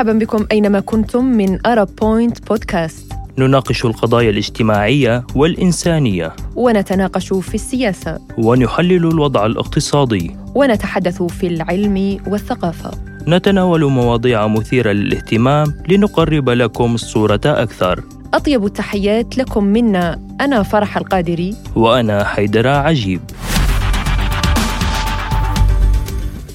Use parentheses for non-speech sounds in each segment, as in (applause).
مرحبا بكم أينما كنتم من أرب بوينت بودكاست نناقش القضايا الاجتماعية والإنسانية. ونتناقش في السياسة. ونحلل الوضع الاقتصادي. ونتحدث في العلم والثقافة. نتناول مواضيع مثيرة للاهتمام لنقرب لكم الصورة أكثر. أطيب التحيات لكم منا. أنا فرح القادري. وأنا حيدر عجيب.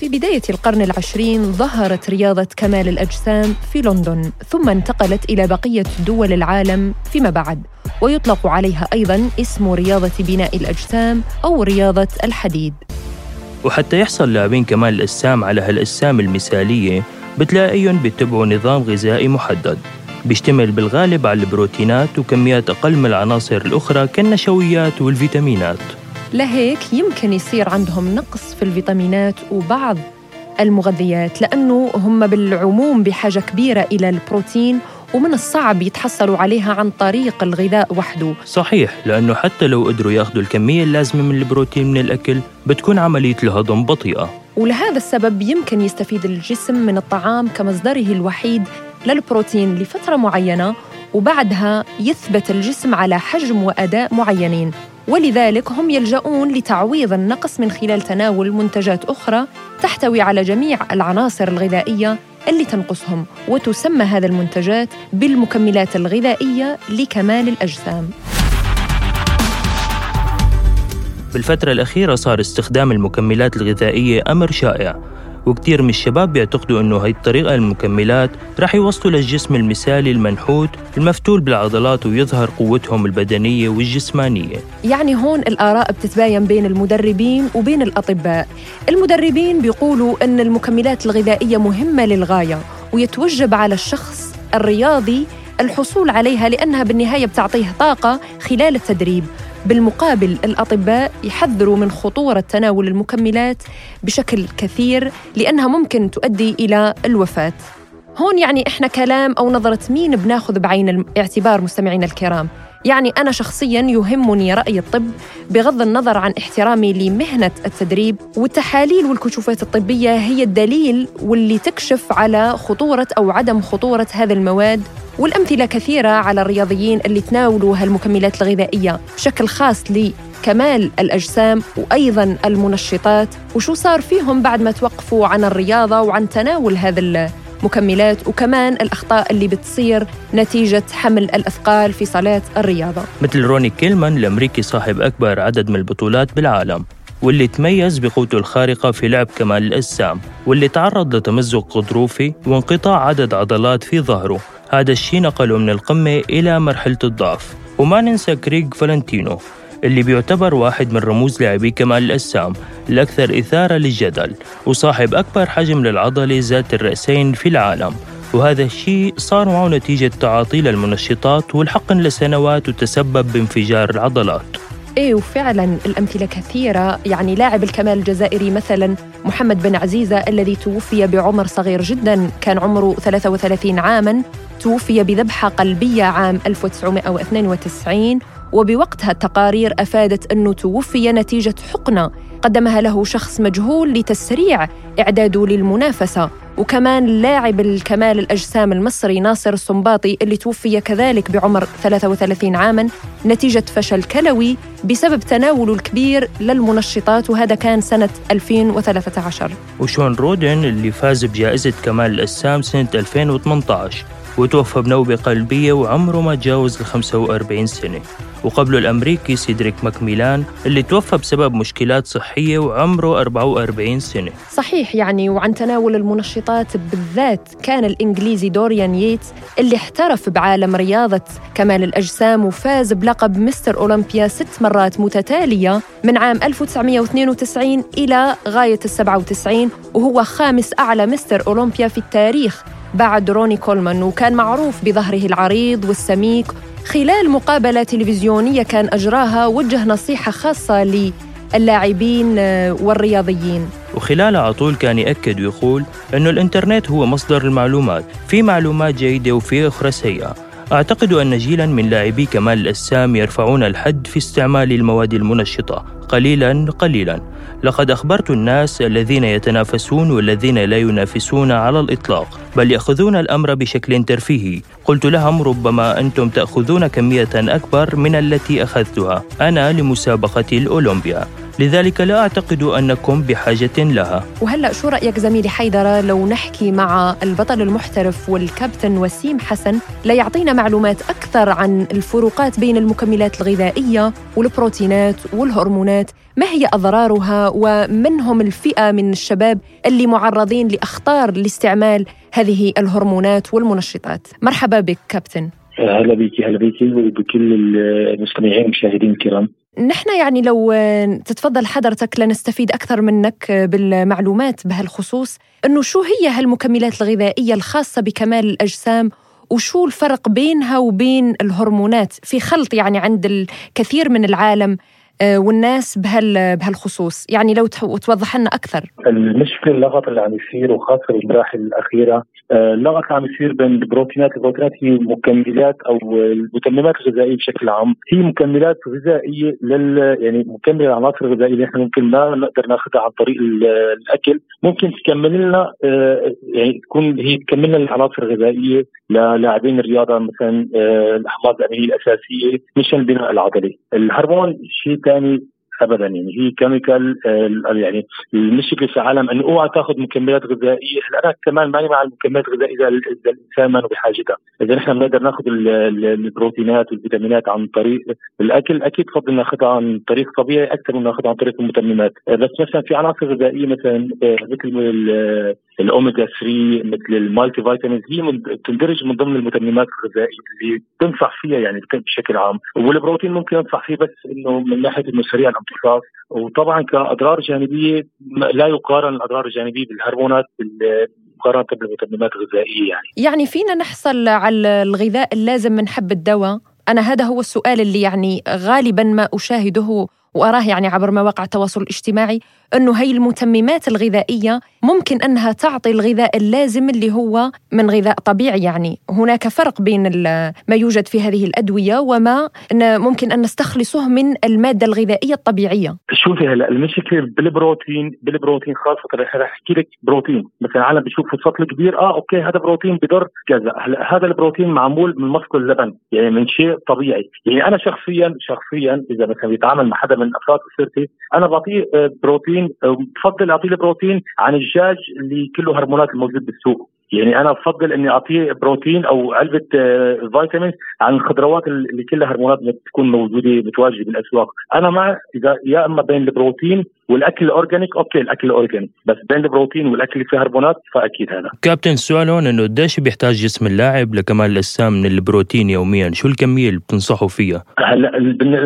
في بداية القرن العشرين ظهرت رياضة كمال الأجسام في لندن ثم انتقلت إلى بقية دول العالم فيما بعد. ويطلق عليها أيضاً اسم رياضة بناء الأجسام أو رياضة الحديد. وحتى يحصل لاعبين كمال الأجسام على هالأجسام المثالية بتلاقيهم بيتبعوا نظام غذائي محدد. بيشتمل بالغالب على البروتينات وكميات أقل من العناصر الأخرى كالنشويات والفيتامينات. لهيك يمكن يصير عندهم نقص في الفيتامينات وبعض المغذيات لأنه هم بالعموم بحاجة كبيرة إلى البروتين ومن الصعب يتحصلوا عليها عن طريق الغذاء وحده. صحيح لأنه حتى لو قدروا يأخذوا الكمية اللازمة من البروتين من الأكل بتكون عملية الهضم بطيئة. ولهذا السبب يمكن يستفيد الجسم من الطعام كمصدره الوحيد للبروتين لفترة معينة وبعدها يثبت الجسم على حجم وأداء معينين. ولذلك هم يلجؤون لتعويض النقص من خلال تناول منتجات أخرى تحتوي على جميع العناصر الغذائية اللي تنقصهم وتسمى هذه المنتجات بالمكملات الغذائية لكمال الأجسام. بالفترة الأخيرة صار استخدام المكملات الغذائية أمر شائع وكتير من الشباب بيعتقدوا إنه هاي الطريقة المكملات رح يوصلوا للجسم المثالي المنحوت المفتول بالعضلات ويظهر قوتهم البدنية والجسمانية. يعني هون الآراء بتتباين بين المدربين وبين الأطباء. المدربين بيقولوا أن المكملات الغذائية مهمة للغاية ويتوجب على الشخص الرياضي الحصول عليها لأنها بالنهاية بتعطيه طاقة خلال التدريب. بالمقابل الأطباء يحذروا من خطورة تناول المكملات بشكل كثير لأنها ممكن تؤدي إلى الوفاة. هون يعني إحنا كلام أو نظرة مين بناخذ بعين الاعتبار مستمعينا الكرام؟ يعني أنا شخصياً يهمني رأي الطب بغض النظر عن احترامي لمهنة التدريب والتحاليل والكشوفات الطبية هي الدليل واللي تكشف على خطورة أو عدم خطورة هذه المواد. والأمثلة كثيرة على الرياضيين اللي تناولوا هالمكملات الغذائية بشكل خاص لكمال الأجسام وأيضا المنشطات. وشو صار فيهم بعد ما توقفوا عن الرياضة وعن تناول هذا المكملات وكمان الأخطاء اللي بتصير نتيجة حمل الأثقال في صالات الرياضة. مثل روني كيلمان الأمريكي صاحب أكبر عدد من البطولات بالعالم واللي تميز بقوته الخارقة في لعب كمال الأجسام واللي تعرض لتمزق غضروفي وانقطاع عدد عضلات في ظهره. هذا الشيء نقله من القمة إلى مرحلة الضعف. وما ننسى كريغ فالنتينو اللي بيعتبر واحد من رموز لاعبي كمال الأجسام الأكثر إثارة للجدل وصاحب أكبر حجم للعضلة ذات الرأسين في العالم. وهذا الشيء صار معه نتيجة تعاطي للمنشطات والحقن لسنوات وتسبب بانفجار العضلات. إيه وفعلا الأمثلة كثيرة يعني لاعب الكمال الجزائري مثلا محمد بن عزيزة الذي توفي بعمر صغير جدا كان عمره 33 عاما توفي بذبحة قلبية عام 1992 وبوقتها التقارير أفادت أنه توفي نتيجة حقنة قدمها له شخص مجهول لتسريع إعداده للمنافسة وكمان لاعب الكمال الأجسام المصري ناصر الصنباطي اللي توفي كذلك بعمر 33 عاماً نتيجة فشل كلوي بسبب تناوله الكبير للمنشطات وهذا كان سنة 2013 وشون رودن اللي فاز بجائزة كمال الأجسام سنة 2018 وتوفى بنوبة قلبية وعمره ما تجاوز ال 45 سنة. وقبله الأمريكي سيدريك ماكميلان اللي توفى بسبب مشكلات صحية وعمره 44 سنة. صحيح يعني وعن تناول المنشطات بالذات كان الإنجليزي دوريان ييتس اللي احترف بعالم رياضة. كمال الأجسام وفاز بلقب مستر أولمبيا ست مرات متتالية من عام 1992 إلى غاية ال 97 وهو خامس أعلى مستر أولمبيا في التاريخ. بعد روني كولمان وكان معروف بظهره العريض والسميك. خلال مقابلة تلفزيونية كان أجراها وجه نصيحة خاصة للاعبين والرياضيين. وخلالها طول كان يأكد ويقول أنه الإنترنت هو مصدر المعلومات في معلومات جيدة وفي أخرى سيئة. أعتقد أن جيلا من لاعبي كمال الأجسام يرفعون الحد في استعمال المواد المنشطة قليلا قليلا. لقد أخبرت الناس الذين يتنافسون والذين لا ينافسون على الإطلاق بل يأخذون الأمر بشكل ترفيهي. قلت لهم ربما أنتم تأخذون كمية أكبر من التي أخذتها. أنا لمسابقة الأولمبيا. لذلك لا أعتقد أنكم بحاجة لها. وهلأ شو رأيك زميلي حيدرة لو نحكي مع البطل المحترف والكابتن وسيم حسن؟ ليعطينا معلومات أكثر عن الفروقات بين المكملات الغذائية والبروتينات والهرمونات. ما هي أضرارها ومن هم الفئة من الشباب اللي معرضين لأخطار لاستعمال هذه الهرمونات والمنشطات؟ مرحبا بك كابتن. هلا بيكي هلا بيكي وبكل المستمعين والمشاهدين الكرام. نحن يعني لو تتفضل حضرتك لنستفيد أكثر منك بالمعلومات بهالخصوص أنه شو هي هالمكملات الغذائية الخاصة بكمال الأجسام؟ وشو الفرق بينها وبين الهرمونات في خلط يعني عند الكثير من العالم؟ والناس بهال بهالخصوص. يعني لو توضح لنا أكثر. المشكلة اللغط اللي عم يصير وخاصة بالمراحل الأخيرة آه، اللغط اللي عم يصير بين البروتينات. البروتينات هي مكملات أو المكملات الغذائية بشكل عام. هي مكملات غذائية لل يعني مكملة العناصر الغذائية اللي إحنا ممكن ما نقدر ناخذها عن طريق الأكل. ممكن تكمل لنا آه، يعني تكون هي تكمل لنا العناصر الغذائية للاعبين الرياضة مثلا الأحماض الأمينية الأساسية مشان البناء العضلي. الهرمون شيء ثاني ابدا. يعني هي كيميكال آه، يعني المشكلة في العالم إنه أوعى تأخذ مكملات غذائية. أنا كمان ماني مع المكملات الغذائية إذا الإنسان ما بحاجتها. إذا نحن بنقدر نأخذ البروتينات والفيتامينات عن طريق الأكل أكيد بفضل ناخذها عن طريق طبيعي أكثر من ناخذها عن طريق المتممات. آه، بس مثلا في عناصر غذائية مثلا آه، مثل الأوميجا 3 مثل ال multivitamins هي تندرج من ضمن المتممات الغذائية اللي تنصح فيها يعني بشكل عام. والبروتين ممكن ينصح فيه بس إنه من ناحية إنه سريع الامتصاص. وطبعا كأضرار جانبية لا يقارن الأضرار الجانبية بالهرمونات مقارنة بالمتممات الغذائية يعني. يعني فينا نحصل على الغذاء اللازم من حب الدواء. أنا هذا هو السؤال اللي يعني غالبا ما أشاهده وأراه يعني عبر مواقع التواصل الاجتماعي. أنه هي المتممات الغذائية ممكن أنها تعطي الغذاء اللازم اللي هو من غذاء طبيعي. يعني هناك فرق بين ما يوجد في هذه الأدوية وما ممكن أن نستخلصه من المادة الغذائية الطبيعية. شوفي هلا المشكلة بالبروتين بالبروتين خاصه رح أحكي لك بروتين. مثلا العالم بيشوف سطل كبير آه okay هذا بروتين بضر كذا. هلا هذا البروتين معمول من مصل اللبن يعني من شيء طبيعي. يعني أنا شخصيا شخصيا إذا مثلا بيتعامل مع حدا من أفراد أسرتي أنا بعطيه آه، بروتين بفضل أعطيه البروتين عن الدجاج اللي كله هرمونات الموجود بالسوق. يعني أنا بفضل إني أعطيه بروتين أو علبة آه، فيتامين عن الخضروات اللي كلها هرمونات بتكون موجودة متواجده بالأسواق، أنا مع إذا يا إما بين البروتين والأكل ال organic okay الأكل ال organic بس بين البروتين والأكل اللي فيه هرمونات فأكيد هذا. كابتن السؤال هون إنه قديش بيحتاج جسم اللاعب لكمال الأجسام من البروتين يوميا؟ شو الكمية اللي بتنصحوا فيها؟ هلا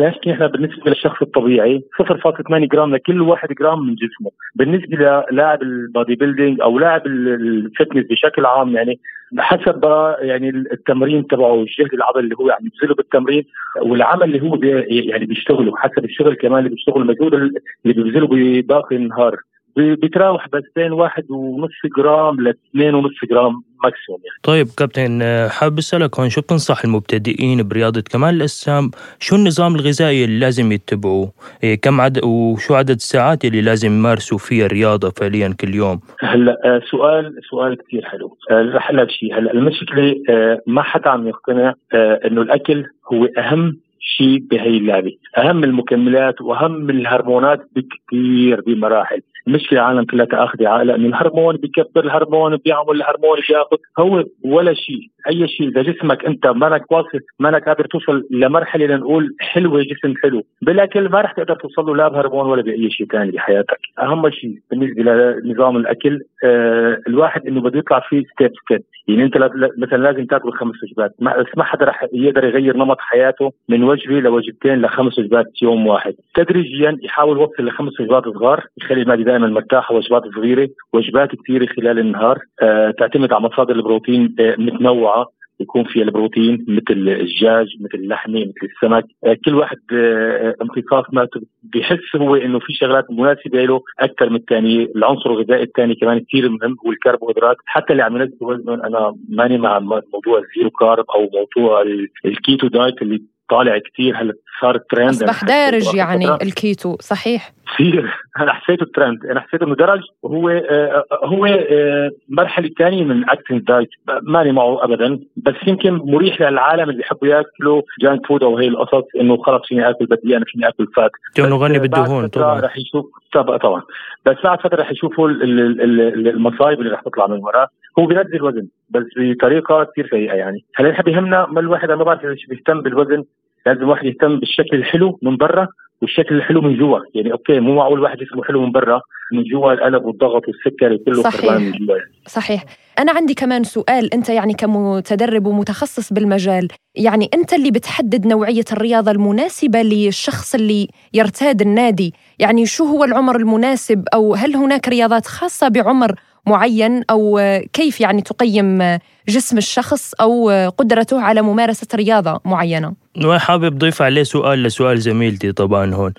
نحكي إحنا بالنسبة للشخص الطبيعي 0.8 جرام لكل 1 جرام من جسمه. بالنسبة للاعب ال bodybuilding أو لاعب ال fitness بشكل عام يعني حسب يعني التمرين تبعه الجهد العضلي اللي هو عم يبذله بالتمرين والعمل اللي هو بي يعني بيشتغله حسب الشغل كمان اللي بيشتغله المجهود اللي بيبذله بباقي النهار. بتراوح بس بين واحد ونص جرام لاثنين ونص جرام maximum يعني. طيب كابتن حاب أسألك هون شو بتنصح المبتدئين برياضة كمال الأجسام؟ شو النظام الغذائي اللي لازم يتبعوه؟ إيه كم عدد وشو عدد الساعات اللي لازم يمارسوا فيها الرياضة فعليا كل يوم؟ هلأ آه، سؤال سؤال كثير حلو. آه، رح لك شيء هلأ المشكلة آه، ما حدا عم يقتنع إنه الأكل هو أهم شيء بهي اللعبة. أهم المكملات وأهم الهرمونات بكثير بمراحل. مش العالم كلها تأخذ عقلها انه الهرمون بيكبر الهرمون بيعمل الهرمون بيأخذ. هو ولا شيء أي شيء. إذا جسمك أنت مانك واصل مانك قادر توصل لمرحلة لنقول حلوة جسم حلو. بالأكل ما رح تقدر توصل له لا بهرمون ولا بأي شيء ثاني بحياتك. أهم شيء بالنسبة لنظام الأكل آه الواحد إنه بده يطلع فيه step step يعني أنت مثلا لازم تاكل خمس وجبات. ما, ما حدا رح يقدر يغير نمط حياته من وجبة لوجبتين لخمس وجبات يوم واحد. تدريجيا يحاول يوصل لخمس وجبات صغار يخلي المعده دائما مرتاحه وجبات صغيرة وجبات كثيرة خلال النهار. آه تعتمد على مصادر البروتين آه متنوعة. يكون فيها البروتين مثل الدجاج مثل اللحمة مثل السمك. آه، كل واحد امتصاصه ما بيحس هو إنه في شغلات مناسبة له أكثر من الثانية. العنصر الغذائي الثاني كمان كثير مهم هو الكربوهيدرات. حتى اللي عم ينزل وزنهم أنا ماني مع موضوع ال zero carb أو موضوع ال keto diet اللي طالع كثير هلا. صار ترند أصبح دارج يعني الكيتو صحيح؟ كثير. (laughs) أنا حسيته ترند أنا حسيته إنه درج وهو آه هو آه مرحلة ثانية من ال cutting diet ماني معه ابدا بس يمكن مريح للعالم اللي بيحبوا يأكلوا junk food أو هي القصص إنه خلص فيني آكل بدي أنا فيني آكل fat كونه غني بالدهون طبعا. رح يشوف طبعا بس بعد فترة رح يشوفوا المصايب اللي رح تطلع من وراه. هو بينزل وزن بس بطريقة كثير سيئة يعني. هلا نحن بيهمنا ما الواحد أنا ما بعرف إذا بيهتم بالوزن لازم الواحد يهتم بالشكل الحلو من برا والشكل الحلو من جوا. يعني okay مو معقول واحد جسمه حلو من برا من جوا القلب والضغط والسكري كله صحيح. من جوا. يعني. صحيح. أنا عندي كمان سؤال أنت يعني كمتدرب ومتخصص بالمجال يعني أنت اللي بتحدد نوعية الرياضة المناسبة للشخص اللي يرتاد النادي؟ يعني شو هو العمر المناسب؟ أو هل هناك رياضات خاصة بعمر معين أو كيف يعني تقيم جسم الشخص أو قدرته على ممارسة رياضة معينة؟ وحابب ضيف عليه سؤال لسؤال زميلتي طبعا هون.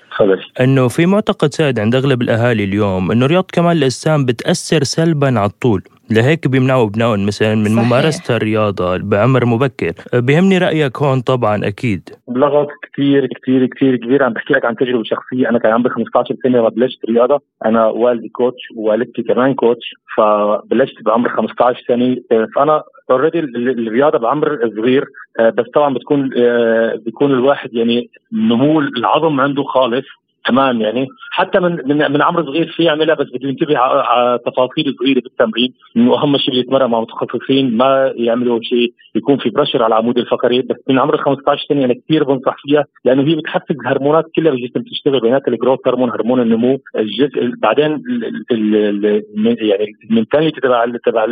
إنه في معتقد سائد عند أغلب الأهالي اليوم إنه رياضه كمال الاجسام بتأثر سلبا على الطول. لهيك بيمنعوا ابنائهم مثلا من صحيح. ممارسة الرياضة بعمر مبكر. بيهمني رأيك هون طبعا أكيد. لغط كثير كثير كثير كبير. عم بحكي لك عن تجربة شخصية. أنا كان عمري 15 سنة لما بلشت رياضة. أنا والدي coach ووالدتي كمان coach فبلشت بعمر 15 سنة. فأنا already الرياضة بعمر صغير. بس طبعا بتكون آه، بيكون الواحد يعني نمو العظم عنده خالص. تمام يعني. حتى من من, من عمر صغير في يعملها بس بده ينتبه على تفاصيل صغيرة بالتمرين إنه أهم شيء يتمرن مع متخصصين ما يعملوا شيء يكون في برشر على العمود الفقري بس من عمر 15 سنة أنا كثير بنصح فيها لأنه هي بتحفز الهرمونات كلها بالجسم تشتغل بيناتها الجروث هرمون هرمون النمو الجزء بعدين ال ال يعني المنتاليتي تبع تبع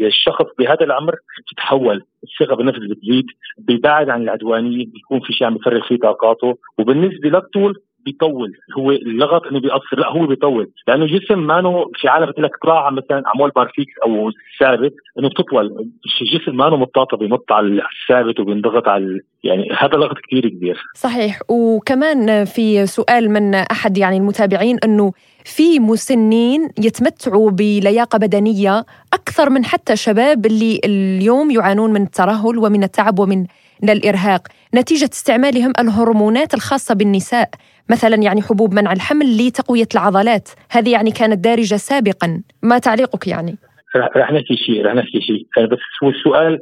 الشخص بهذا العمر بتتحول الثقة بالنفس بتزيد بيبعد عن العدوانية بيكون في شيء عم يفرغ فيه طاقاته. وبالنسبة للطول بيطول. هو اللغط انه بيقصر لا هو بيطول. لأنه الجسم ما في عالم بتقول لك قراعه مثلا عمول بارفيكس أو ثابت إنه بتطول. الجسم ما مطاطه بينط على الثابت وبينضغط على يعني هذا لغط كثير كبير. صحيح. وكمان في سؤال من أحد يعني المتابعين إنه في مسنين يتمتعوا بلياقة بدنية أكثر من حتى شباب اللي اليوم يعانون من الترهل ومن التعب ومن الإرهاق. نتيجة استعمالهم الهرمونات الخاصة بالنساء مثلا يعني حبوب منع الحمل لتقوية العضلات. هذه يعني كانت دارجة سابقا. ما تعليقك يعني؟ رح نحكي شيء رح نحكي شيء. بس هو السؤال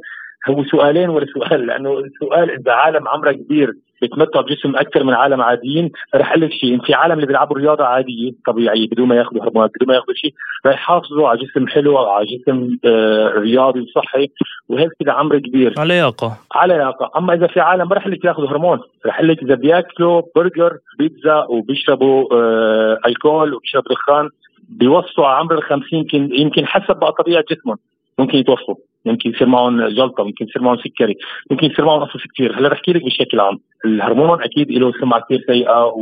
هو سؤالين ولا سؤال؟ لأنه السؤال إذا عالم عمره كبير بيتمتعوا بجسم أكثر من عالم عاديين رح أقول لك شيء في عالم اللي بيلعبوا رياضة عادية طبيعية بدون ما ياخذوا هرمونات بدون ما ياخذوا شيء رح يحافظوا على جسم حلو على جسم آه رياضي وصحي وهيك كذا عمر كبير. على لياقة. على لياقة. أما إذا في عالم ما رح لك ياخذوا هرمون رح أقول لك إذا بياكلوا برجر بيتزا وبيشربوا آه ألكول وبيشربوا دخان بيوصلوا على عمر ال 50 يمكن يمكن حسب بقى طبيعة جسمهم ممكن يتوفوا. ممكن يصير معهم جلطة ممكن يصير معهم سكري ممكن يصير معهم قصص كثير هلا بحكي لك بشكل عام. الهرمون أكيد له سمعة كثير سيئة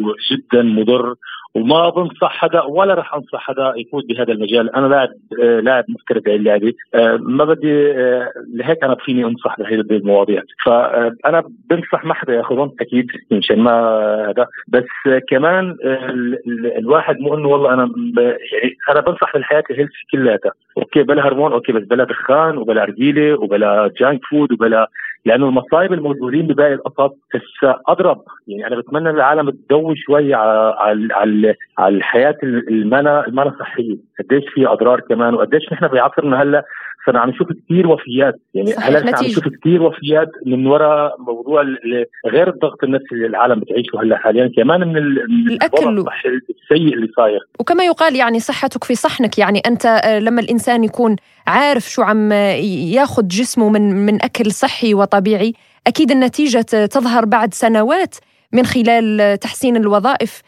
وجدا مضر وما بنصح حدا ولا رح أنصح حدا يفوت بهذا المجال. أنا لاعب آه لاعب محترف بهي اللعبة. آه ما بدي آه لهيك أنا فيني أنصح بهي المواضيع. فانا بنصح ما حدا يأخذهم أكيد مشان ما هذا. بس كمان الواحد مو إنه والله أنا يعني أنا بنصح بالحياة ال healthy كلياتها. okay بلا هرمون okay بس بلا دخان وبلا رجيله وبلا junk food وبلا لأنه المصايب الموجودين بباقي القصص أضرب. يعني أنا بتمنى العالم تدوي شوي على على على الحياة المنا المنا صحيه قديش في أضرار كمان وقديش نحن بعصرنا هلأ صرنا عم نشوف كثير وفيات. يعني هلأ عم نشوف كثير وفيات من وراء موضوع غير الضغط النفسي اللي العالم بتعيشه هلأ حاليا. كمان من الأكل السيء اللي صاير. وكما يقال يعني صحتك في صحنك. يعني أنت آه، لما الإنسان يكون عارف شو عم ياخذ جسمه من من أكل صحي وطبيعي. أكيد النتيجة تظهر بعد سنوات من خلال تحسين الوظائف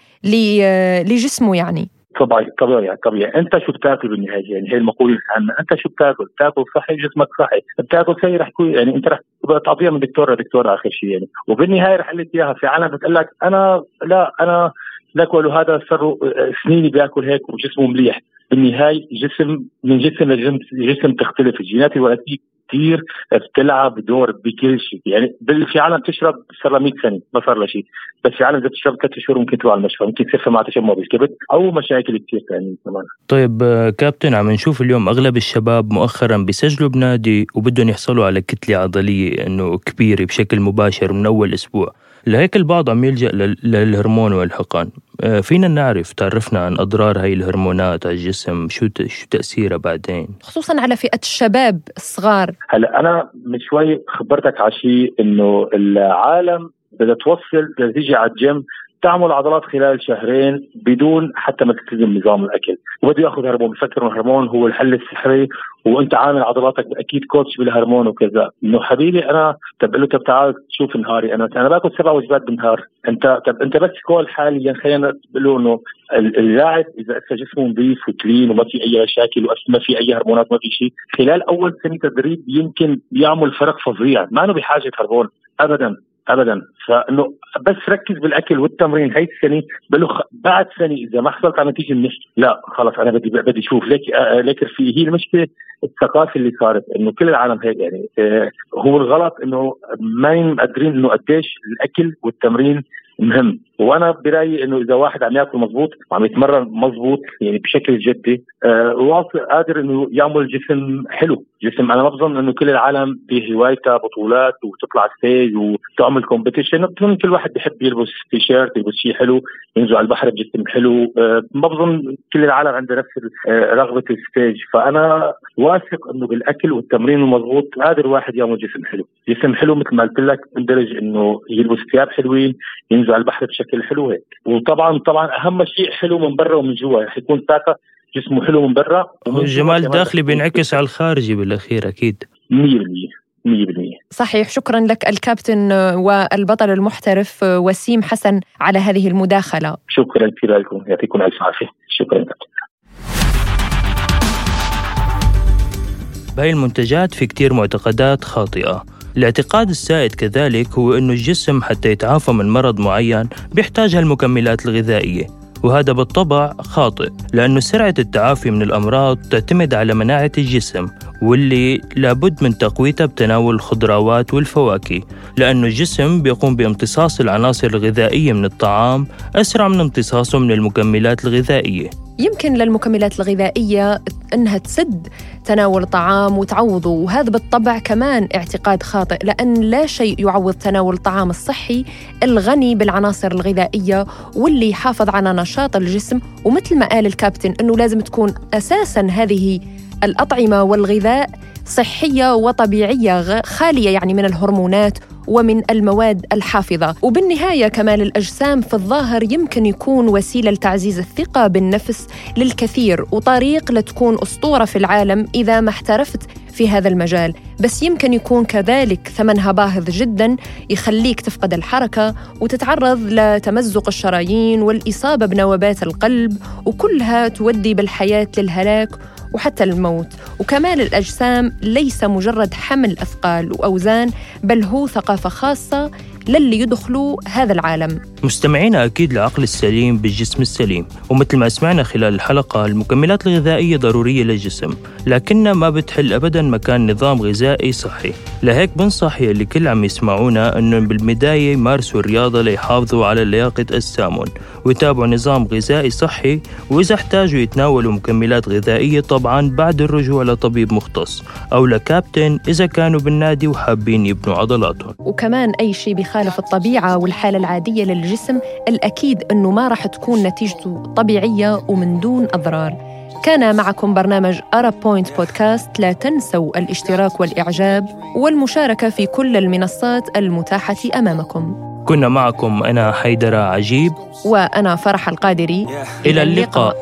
لجسمه يعني. طبيعي طبيعي طبيعي. أنت شو بتاكل بالنهاية؟ يعني هي المقولة العامة. أنت شو بتاكل؟ بتاكل صحي جسمك صحي. بتاكل سيء رح تكون يعني أنت رح تعطيها من دكتور لدكتور آخر شيء يعني. وبالنهاية رح لك إياها في عالم بتقول لك أنا لا أنا لك ولو هذا صار سنين بياكل هيك وجسمه مليح. بالنهايه جسم من جسم لجسم تختلف. الجينات الوراثية كثير بتلعب دور بكل شيء. يعني في عالم تشرب صار لها 100 سنة ما صار لها شيء. بس في عالم اذا بتشرب ثلاث شهور ممكن تروح على المشفى ممكن تصير مع تشمع بالكبد أو مشاكل كثير ثانية كمان. طيب آه، كابتن عم نشوف اليوم أغلب الشباب مؤخرا بيسجلوا بنادي وبدهم يحصلوا على كتلة عضلية إنه كبيرة بشكل مباشر من أول أسبوع. لهيك البعض عم يلجأ للهرمون والحقن. آه، فينا نعرف تعرفنا عن أضرار هاي الهرمونات على الجسم شو شو تأثيرها بعدين؟ خصوصا على فئة الشباب الصغار. هلا أنا من شوي خبرتك على شيء إنه العالم بدها توصل تيجي على الجيم تعمل عضلات خلال شهرين بدون حتى ما تلتزم نظام الأكل. وبده ياخذ هرمون بفكر الهرمون هو الحل السحري وأنت عامل عضلاتك أكيد كوتش بالهرمون وكذا. إنه حبيبي أنا طب له طب تعال شوف نهاري أنا. أنا باكل سبع وجبات بالنهار. أنت طب أنت بس كول حاليا خلينا نقول إنه اللاعب إذا جسمه نظيف وكلين وما في أي مشاكل وما في أي هرمونات ما في شيء خلال أول سنة تدريب يمكن يعمل فرق فظيع. ما إنه بحاجة هرمون ابدا. ابدا. فإنه بس ركز بالأكل والتمرين. هي السنة بقول بعد سنة إذا ما حصلت على نتيجة منيح لا خلص أنا بدي بدي أشوف. ليك آه، ليك في هي المشكلة الثقافة اللي صارت إنه كل العالم هيك يعني. آه، هو الغلط إنه ما مقدرين إنه قديش الأكل والتمرين مهم. وأنا برأيي انه اذا واحد عم ياكل مضبوط وعم يتمرن مضبوط يعني بشكل جدي آه قادر انه يعمل جسم حلو. جسم أنا ما بظن انه كل العالم بهوايتها بطولات وتطلع stage وتعمل competition بظن كل واحد بيحب يلبس تي شيرت يلبس شيء حلو ينزل على البحر بجسم حلو. آه ما بظن كل العالم عنده نفس آه رغبة ال stage فأنا واثق إنه بالأكل والتمرين المضبوط قادر واحد يعمل جسم حلو. جسم حلو مثل ما قلت لك بندرج إنه يلبس ثياب حلوين ينزل على البحر بشكل حلو هيك. وطبعا طبعا أهم شيء حلو من برا ومن جوا. حيكون ساكا جسمه حلو من برا الجمال الداخلي بينعكس على الخارجي بالأخير أكيد. 100% 100% صحيح. شكرا لك الكابتن والبطل المحترف وسيم حسن على هذه المداخلة. شكرا كثير لكم. يعطيكم ألف عافية. شكرا. كابتن بهاي المنتجات في كتير معتقدات خاطئة. الاعتقاد السائد كذلك هو أنه الجسم حتى يتعافى من مرض معين بيحتاج هالمكملات الغذائية وهذا بالطبع خاطئ لأنه سرعة التعافي من الأمراض تعتمد على مناعة الجسم واللي لابد من تقويتها بتناول الخضروات والفواكه لأنه الجسم بيقوم بامتصاص العناصر الغذائية من الطعام أسرع من امتصاصه من المكملات الغذائية. يمكن للمكملات الغذائية أنها تسد تناول طعام وتعوضه وهذا بالطبع كمان اعتقاد خاطئ لأن لا شيء يعوض تناول الطعام الصحي الغني بالعناصر الغذائية واللي يحافظ على نشاط الجسم ومثل ما قال الكابتن أنه لازم تكون أساساً هذه الأطعمة والغذاء صحية وطبيعية خالية يعني من الهرمونات ومن المواد الحافظة. وبالنهاية كمال الأجسام في الظاهر يمكن يكون وسيلة لتعزيز الثقة بالنفس للكثير وطريق لتكون أسطورة في العالم إذا ما احترفت في هذا المجال. بس يمكن يكون كذلك ثمنها باهظ جدا يخليك تفقد الحركة وتتعرض لتمزق الشرايين والإصابة بنوبات القلب وكلها تودي بالحياة للهلاك وحتى الموت. وكمال الأجسام ليس مجرد حمل أثقال وأوزان بل هو ثقافة خاصة للي يدخلوا هذا العالم. مستمعينا أكيد العقل السليم بالجسم السليم ومثل ما سمعنا خلال الحلقة المكملات الغذائية ضرورية للجسم لكنها ما بتحل أبدا مكان نظام غذائي صحي. لهيك بنصح يلي كل عم يسمعونا أنه بالبداية يمارسوا الرياضة ليحافظوا على لياقة أجسامهم ويتابعوا نظام غذائي صحي وإذا احتاجوا يتناولوا مكملات غذائية طبعا بعد الرجوع لطبيب مختص أو لكابتن إذا كانوا بالنادي وحابين يبنوا عضلاتهم. وكمان أي شيء بخالف الطبيعة والحالة العادية للجسم الأكيد أنه ما راح تكون نتيجته طبيعية ومن دون أضرار. كان معكم برنامج أرا بوينت بودكاست لا تنسوا الاشتراك والإعجاب والمشاركة في كل المنصات المتاحة أمامكم. كنا معكم أنا حيدر عجيب. وأنا فرح القادري. إلى اللقاء.